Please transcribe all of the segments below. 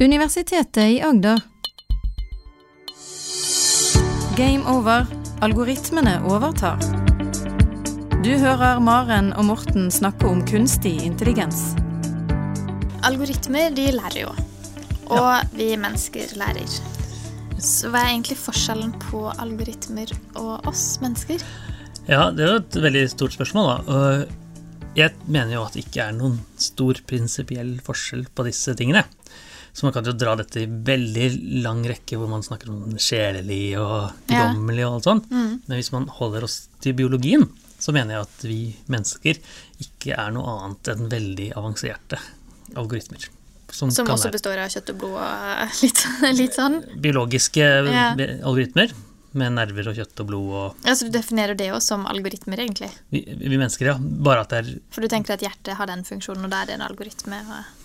Universitetet i Agder. Game over. Algoritmene overtar. Du hører Maren og Morten snakke om kunstig intelligens. Algoritmer de lærer jo, og vi mennesker lærer. Så hva er egentlig forskjellen på algoritmer og oss mennesker? Ja, det er jo et veldig stort spørsmål, da. Jeg mener jo at det ikke er noen stor prinsipiell forskjell på disse tingene. Så man kan jo dra dette i veldig lang rekke hvor man snakker om sjelelig og guddommelig og alt sånt. Mm. Men hvis man holder oss til biologien, så mener jeg at vi mennesker ikke er noe annet enn veldig avanserte algoritmer. Som kan også være består av kjøtt og blod og litt, litt sånn? biologiske Ja. algoritmer med nerver og kjøtt og blod og Ja, Så du definerer det også som algoritmer, egentlig? vi, vi mennesker, ja. Bare at det er For du tenker at hjertet har den funksjonen, og da er det en algoritme? Og...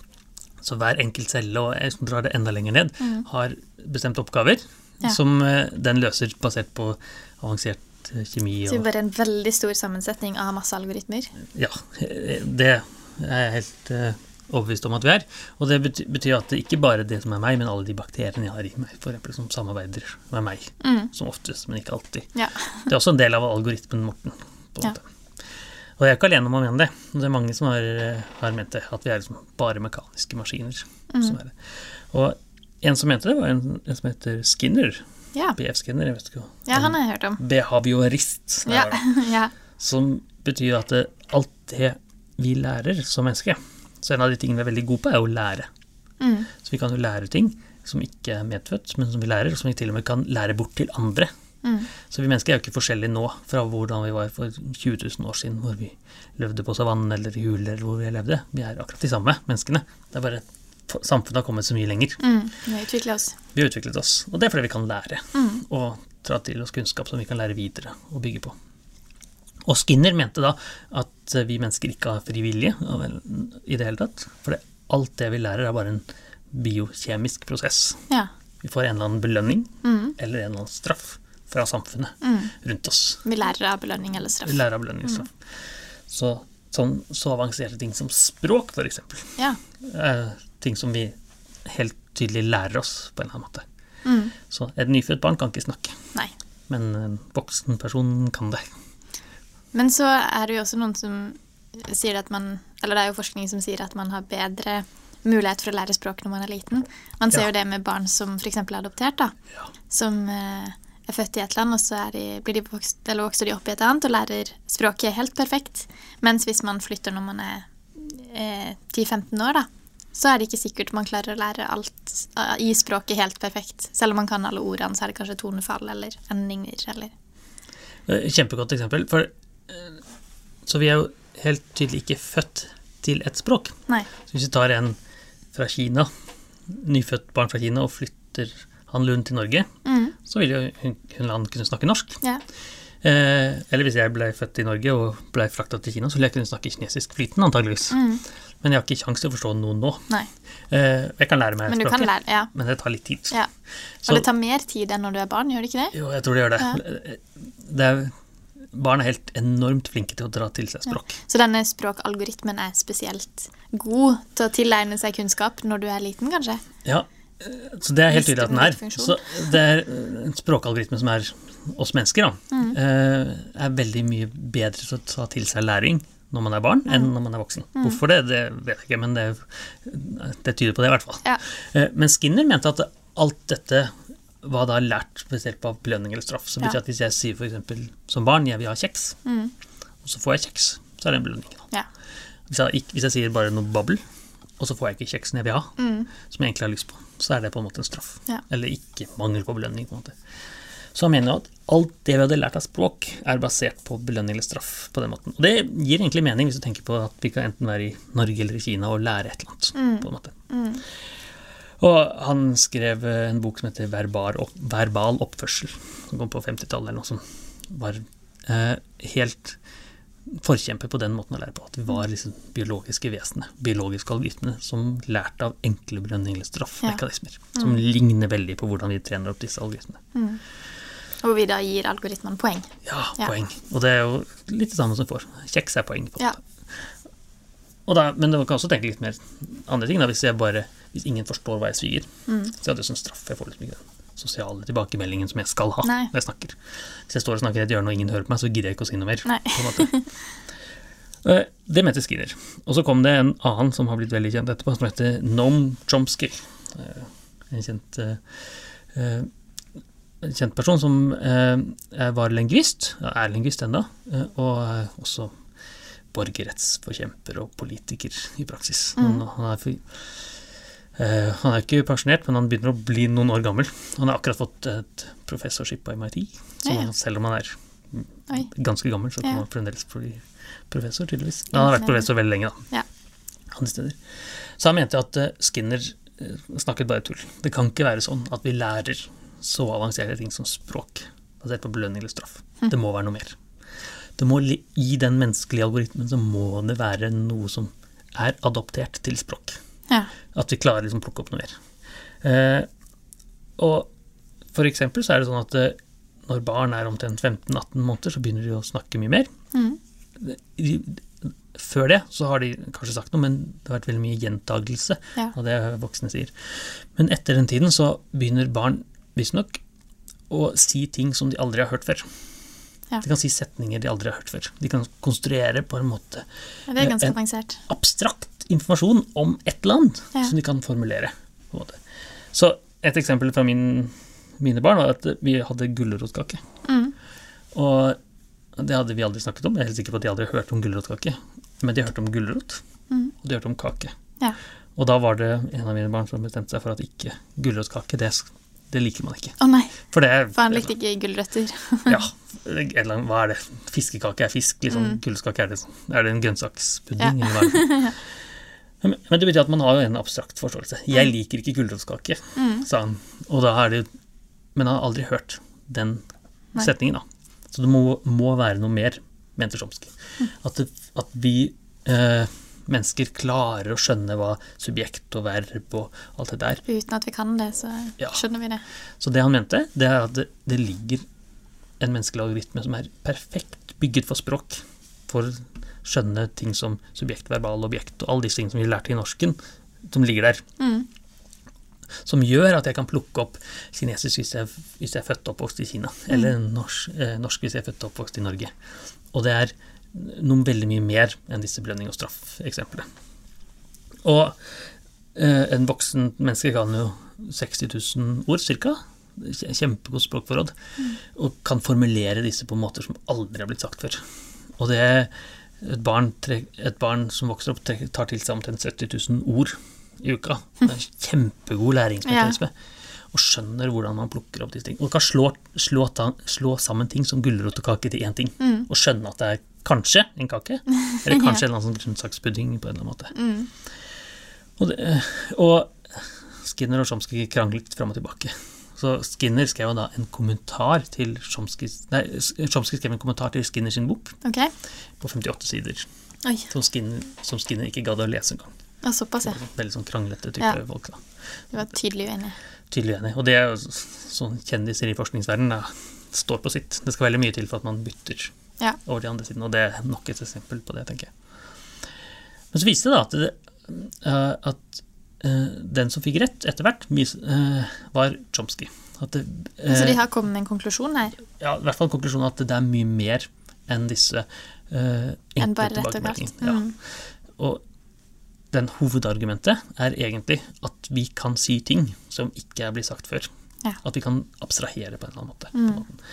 Så hver enkelt celle, og jeg drar det enda lenger ned, har bestemte oppgaver Mm. Ja. som eh, den løser basert på avansert eh, kjemi Så det og er bare en veldig stor sammensetning av masse algoritmer? Ja, eh, det er jeg helt overbevist om at vi er. Og det betyr at det ikke bare er det som er meg, men alle de bakteriene jeg har i meg, for eksempel, som samarbeider med meg. Mm. Som oftest, men ikke alltid. Ja. Det er også en del av algoritmen Morten. på en Ja. Og jeg er ikke alene om å mene det. Det er mange som har, eh, har ment det, at vi er liksom bare mekaniske maskiner. Mm. Som det. Og en som mente det, var en, en som heter Skinner. Ja. BF Skinner, jeg vet ikke hva. ja, han har jeg hørt om. Behaviorist. Ja. ja. Som betyr at det, alt det vi lærer som menneske Så en av de tingene vi er veldig gode på, er å lære. Mm. Så vi kan jo lære ting som ikke er medfødt, men som vi lærer, og som vi til og med kan lære bort til andre. Mm. Så vi mennesker er jo ikke forskjellige nå fra hvordan vi var for 20 000 år siden, hvor vi levde på savannen eller i huler eller hvor vi levde. Vi er akkurat de samme menneskene. Det er bare samfunnet har kommet så mye lenger. Mm. Vi utvikler oss. Vi har utviklet oss, og det er fordi vi kan lære. Mm. Og dra til oss kunnskap som vi kan lære videre og bygge på. Og Skinner mente da at vi mennesker ikke har fri vilje i det hele tatt. For det, alt det vi lærer, er bare en biokjemisk prosess. Ja. Vi får en eller annen belønning Mm. eller en eller annen straff fra samfunnet Mm. rundt oss. Vi lærer av belønning eller straff. Vi lærer av belønning eller straff. Så, sånn, så avanserte ting som språk, eksempel, Ja. Eh, ting som vi helt tydelig lærer oss på en eller annen måte. Mm. Så et nyfødt barn kan ikke snakke, Nei. men en voksen person kan det. Men så er det jo også noen som sier at man Eller det er jo forskning som sier at man har bedre mulighet for å lære språk når man er liten. Man ser Ja. jo det med barn som f.eks. er adoptert, da. Ja. Som eh, er født i et land, og så de, blir de vokst, vokser de opp i et annet og lærer språket helt perfekt. Mens hvis man flytter når man er eh, 10-15 år, da, så er det ikke sikkert man klarer å lære alt uh, i språket helt perfekt. Selv om man kan alle ordene, så er det kanskje tonefall eller endinger eller Eh, Kjempegodt eksempel. For, eh, så vi er jo helt tydelig ikke født til et språk. Nei. Så hvis vi tar en fra Kina, nyfødt barn fra Kina, og flytter han Lund til Norge, Mm. så ville hun, hun han kunne snakke norsk. Ja. Eh, eller hvis jeg ble født i Norge og ble frakta til Kina, så ville jeg kunne snakke kinesisk flytende, antageligvis. Mm. Men jeg har ikke kjangs til å forstå noe nå. Nei. Eh, jeg kan lære meg Men språket, lære, ja. men det tar litt tid. ja. Så- Og det tar mer tid enn når du er barn, gjør det ikke det? Jo, jeg tror det gjør det. det er, barn er helt enormt flinke til å dra til seg språk. Så denne språkalgoritmen er spesielt god til å tilegne seg kunnskap når du er liten, kanskje? Ja, så det er helt tydelig at den er. Så det er en språkalgoritme som er oss mennesker, da, Mm. eh, er veldig mye bedre til å ta til seg læring når man er barn, Mm. enn når man er voksen. Hvorfor det, det vet jeg ikke, men det, det tyder på det, i hvert fall. Ja. Eh, Men Skinner mente at alt dette var da lært ved hjelp av belønning eller straff. Så betyr Ja. at hvis jeg sier f.eks. som barn 'jeg vil ha kjeks', Mm. og så får jeg kjeks, så er det en belønning. Ja. Hvis jeg, hvis jeg sier bare noe babbel, og så får jeg ikke kjeksen jeg vil ha, Mm. som jeg egentlig har lyst på, så er det på en måte en straff. Ja. Eller ikke mangel på belønning. på en måte. Så han mener jo at alt det vi hadde lært av språk, er basert på belønning eller straff. på den måten. Og det gir egentlig mening hvis du tenker på at vi kan enten være i Norge eller i Kina og lære et eller annet. på en måte. Mm. Og han skrev en bok som heter Verbal oppførsel, som kom på 50-tallet, eller noe som var eh, helt forkjemper på den måten å lære på. At vi var liksom biologiske vesener, biologiske algoritmer, som lærte av enkle belønning- eller straffmekanismer. Som ligner veldig på hvordan vi trener opp disse algoritmene. Og vi da gir algoritmene poeng. Ja, Ja. poeng. Og det er jo litt det samme som får. Kjeks er poeng. på Ja. da, men man kan også tenke litt mer andre ting. Da, hvis, bare, hvis ingen forstår hva jeg sier, så er det jo sånn straff. Jeg får litt mye den sosiale tilbakemeldingen som jeg skal ha Nei. når jeg snakker. Hvis jeg står og snakker i et hjørne og ingen hører på meg, så gidder jeg ikke å si noe mer. Eh, Det mente Skinner. Og så kom det en annen som har blitt veldig kjent etterpå, som heter Noam Chomsky. Eh, En kjent, eh, en kjent person som var lingvist, er lingvist ennå, og også borgerrettsforkjemper og politiker i praksis. Han, han, er, han er ikke pensjonert, men han begynner å bli noen år gammel. Han har akkurat fått et professorship på MIT, så Ja. selv om han er ganske gammel, så kan Ja. han fremdeles bli professor, tydeligvis. Han har vært professor veldig lenge, da. Ja. Andre steder. Så han mente at eh, Skinner eh, snakket bare tull. Det kan ikke være sånn at vi lærer så avanserte ting som språk basert på belønning eller straff. Det må være noe mer. Det må, I den menneskelige algoritmen så må det være noe som er adoptert til språk. Ja. At vi klarer liksom å plukke opp noe mer. Eh, og for eksempel så er det sånn at eh, når barn er omtrent 15-18 måneder, så begynner de å snakke mye mer. Mm. De, før det så har de kanskje sagt noe, men det har vært veldig mye gjentagelse Ja. av det voksne sier. Men etter den tiden så begynner barn visstnok å si ting som de aldri har hørt før. Ja. De kan si setninger de aldri har hørt før. De kan konstruere på en måte Ja, Det er ganske En- avansert. abstrakt informasjon om et land Ja. som de kan formulere. På en måte. Så et eksempel fra min, mine barn var at vi hadde gulrotkake. Mm. Og det hadde vi aldri snakket om. Jeg er helt sikker på at de aldri har hørt om gulrotkake. Men de hørte om gulrot, Mm. og de hørte om kake. Ja. Og da var det en av mine barn som bestemte seg for at ikke gulrotkake, det, det liker man ikke. Å nei, For det for han likte ikke gulrøtter. Ja, eller hva er det? Fiskekake er fisk, liksom. Mm. Gulrotkake er det Er det en grønnsakspudding? det? Men, men det betyr at man har jo en abstrakt forståelse. Jeg liker ikke gulrotkake, Mm. sa han. Og da er det Men han har aldri hørt den Nei. setningen, da. Så det må, må være noe mer, mente Chomsky. Mm. At, at vi eh, mennesker klarer å skjønne hva subjekt og verb og alt det der Uten at vi kan det, så Ja. skjønner vi det. så det han mente, det er at det, det ligger en menneskelig algoritme som er perfekt bygget for språk, for skjønne ting som subjekt, verbal, objekt og alle disse tingene som vi lærte i norsken, som ligger der. Mm. Som gjør at jeg kan plukke opp kinesisk hvis jeg, hvis jeg er født og oppvokst i Kina, eller norsk, eh, norsk hvis jeg er født og oppvokst i Norge. Og det er noe veldig mye mer enn disse belønning og straff-eksemplene. Og eh, en voksen menneske kan jo 60 000 ord cirka. Kjempegodt språkforråd. Og kan formulere disse på måter som aldri har blitt sagt før. Og det et barn, et barn som vokser opp, tar til seg omtrent 70 000 ord i uka. Det er kjempegod læringsmekanisme. Og skjønner hvordan man plukker opp disse tingene. Og kan slå, slå, ta, slå sammen ting som gulrot og kake til én ting. Mm. Og skjønne at det er kanskje en kake, eller kanskje en eller annen sånn grønnsakspudding på en eller annen måte. Mm. Og, det, og Skinner og Chomsky kranglet fram og tilbake. Så Skinner skrev da en kommentar til Chomsky Nei, Chomsky skrev en kommentar til Skinner sin bok okay. på 58 sider, som Skinner, som Skinner ikke gadd å lese engang. Ja, såpass, ja. Veldig sånn kranglete type Ja. folk. da. Du var tydelig uenig. Tydelig uenig. Og det er jo sånn kjendiser i forskningsverdenen står på sitt. Det skal veldig mye til for at man bytter Ja. over til andre siden, og det er nok et eksempel på det, tenker jeg. Men så viste det at, det, uh, at uh, den som fikk rett etter hvert, eh, var Chomsky. At det, Så de har kommet med en konklusjon her? ja, i hvert fall en konklusjon at det er mye mer enn disse uh, Enn bare rett og galt? tilbakemeldingene. Ja. Mm. Og den hovedargumentet er egentlig at vi kan si ting som ikke er blitt sagt før. Ja. At vi kan abstrahere på en eller annen måte. Mm.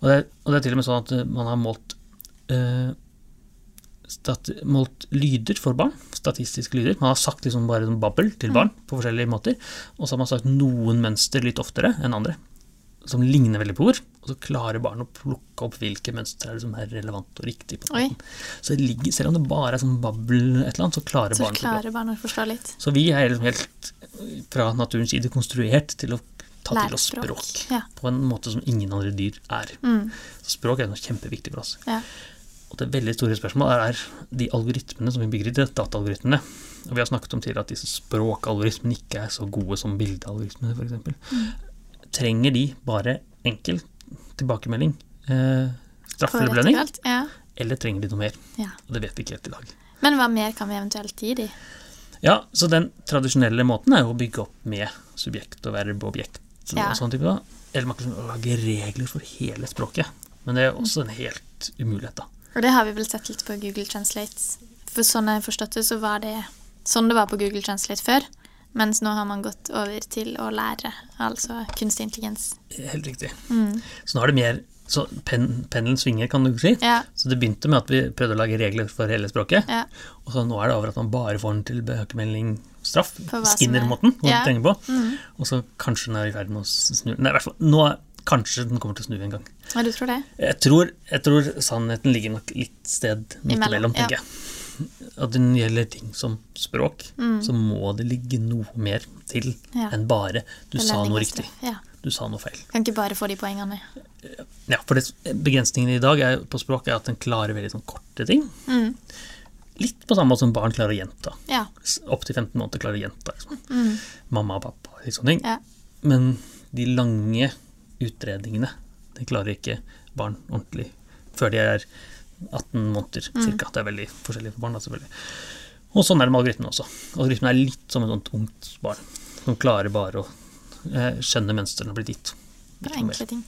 Og, det, og det er til og med sånn at eh, man har målt eh, stat, målt lyder for barn, statistiske lyder. Man har sagt liksom bare babbel til barn på forskjellige måter, og så har man sagt noen mønster litt oftere enn andre, som ligner veldig på ord, og så klarer barn å plukke opp hvilke mønstre er som er relevant og riktig. på måten. Så det ligger, selv om det bare er sånn babbel, et eller annet, så klarer Så barn klarer barn å forstå litt. Så vi er liksom helt fra naturens side konstruert til å ta Lære til oss språk. språk. Ja. På en måte som ingen andre dyr er. Mm. Så språk er noe kjempeviktig for oss. Ja. Og det veldig store spørsmålet er, er de algoritmene som vi bygger i dataalgoritmene. Og vi har snakket om tidligere at disse språkalgoritmene ikke er så gode som bildealgoritmene, f.eks. Mm. Trenger de bare enkel tilbakemelding, eh, straff eller belønning. Ja. eller trenger de noe mer? ja. Og det vet vi ikke helt i dag. Men hva mer kan vi eventuelt gi de? Ja, så den tradisjonelle måten er jo å bygge opp med subjekt og verb og objekt Ja. og sånne typer. da. Eller man kan lage regler for hele språket. Men det er også en helt umulighet, da. Og det har vi vel sett litt på Google Translate. For sånn jeg forstått det, så var det sånn det var på Google Translate før. Mens nå har man gått over til å lære, altså kunstig intelligens. Helt riktig. Mm. Så nå er det mer så pen, Pendelen svinger, kan du si. Ja, Så det begynte med at vi prøvde å lage regler for hele språket. ja. Og så nå er det over at man bare får den tilbakemelding straff. Er- Skinner-måten, Ja. Mm -hmm. Mm. Og så kanskje den er i ferd med å snu Nei, i hvert fall nå er- Kanskje den kommer til å snu en gang. Ja, du tror det? Jeg tror, jeg tror sannheten ligger nok litt sted midt Imellom, tenker jeg. At det gjelder ting som språk, Mm. så må det ligge noe mer til enn bare 'du sa noe riktig'. Ja. 'Du sa noe feil'. Kan ikke bare få de poengene. Ja, for det, Begrensningen i dag er, på språk er at den klarer veldig sånn korte ting. Mm. Litt på samme måte som barn klarer å gjenta. Ja. Opptil 15 måneder klarer å gjenta. Liksom. Mm. Mamma og pappa og sånne ting. Ja. Men de lange utredningene, det klarer ikke barn ordentlig før de er 18 måneder Mm. cirka. Det er veldig forskjellig for barn, da, selvfølgelig. Og sånn er det med algoritmen også. Algoritmen er litt som et sånt ungt barn, som klarer bare å eh, skjønne mønstrene og bli dit. På Ikke enkle ting.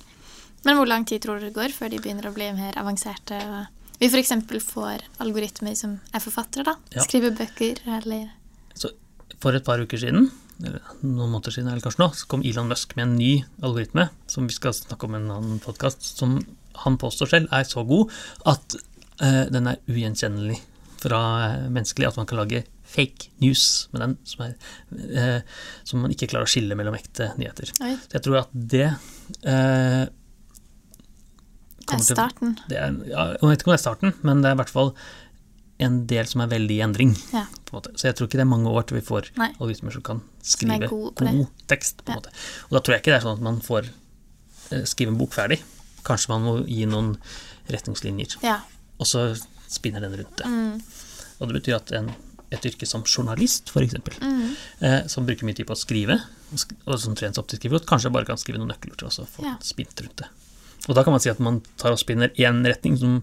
Men hvor lang tid tror du det går før de begynner å bli mer avanserte? og vi f.eks. får algoritmer som er forfattere, da. Ja. Skriver bøker eller Så for et par uker siden, eller noen måneder siden, eller kanskje nå, så kom Elon Musk med en ny algoritme, som vi skal snakke om i en annen podkast, som han påstår selv er så god at eh, den er ugjenkjennelig fra menneskelig, at man kan lage fake news med den, som, er, eh, som man ikke klarer å skille mellom ekte nyheter. Oi, Så jeg tror at det eh, det er starten. til- det er, ja, Jeg vet ikke om det er starten, men det er i hvert fall en del som er veldig i endring. Ja. På en måte. Så jeg tror ikke det er mange år til vi får Nei. algoritmer som kan skrive som god, god tekst. på Ja. måte. Og da tror jeg ikke det er sånn at man får eh, skrive en bok ferdig. Kanskje man må gi noen retningslinjer, Ja. og så spinner den rundt det. Mm. Og det betyr at en, et yrke som journalist, f.eks., Mm. eh, som bruker mye tid på å skrive, og, og som til å skrive godt, kanskje bare kan skrive noen nøkkelord og så få Ja. spint rundt det. Og da kan man si at man tar og spinner i en retning som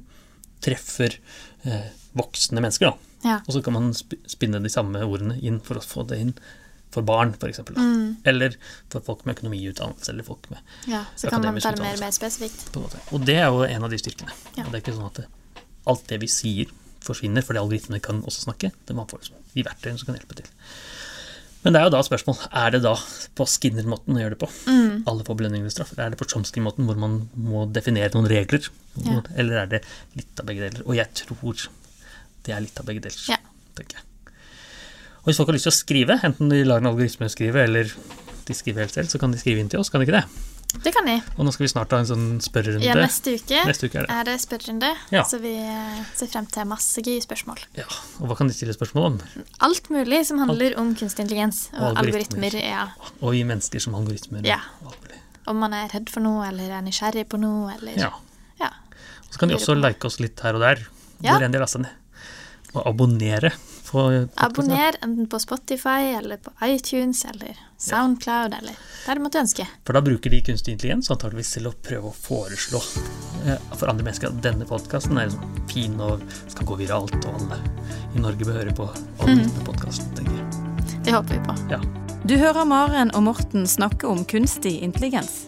treffer eh, voksne mennesker, da. Ja. Og så kan man spinne de samme ordene inn for å få det inn for barn, f.eks. Mm. Eller for folk med økonomiutdannelse, eller folk med ja. Så kan man ta det mer, mer spesifikt. Og det er jo en av de styrkene. Ja. Og det er ikke sånn at det, alt det vi sier, forsvinner, fordi algoritmene kan også snakke. Det man får de verktøyene som kan hjelpe til. Men det er jo da spørsmål er det da på Skinner-måten å gjøre det på. Mm. Alle får belønning eller straff. Eller er det på Chomsky-måten hvor man må definere noen regler? Ja. Eller er det litt av begge deler? Og jeg tror det er litt av begge deler. Ja. tenker jeg. Og hvis folk har lyst til å skrive, enten de lager en algoritme skrive, eller de skriver helt selv, så kan de skrive inn til oss, kan de ikke det? Det kan de. Og nå skal vi snart ha en sånn spørrerunde. Ja, neste uke Neste uke er det. er det spørrerunde, Ja. så vi eh, ser frem til masse gøye spørsmål. Ja, og hva kan de stille spørsmål om? Alt mulig som handler om kunstig intelligens og Og algoritmer. algoritmer. Ja. Og vi mennesker som algoritmer. Ja. Om man er redd for noe, eller er nysgjerrig på noe, eller Ja. Ja. Og så kan de også like oss litt her og der. Ja. Hvor enn de laster ned. Og abonnere. På Abonner enten på Spotify eller på iTunes eller Soundcloud eller der du måtte ønske. For da bruker de kunstig intelligens antageligvis til å prøve å foreslå eh, for andre mennesker at denne podkasten er sånn fin og skal gå viralt, og alle i Norge bør høre på algoritmepodkasten, tenker jeg. Det håper vi på. Ja. Du hører Maren og Morten snakke om kunstig intelligens.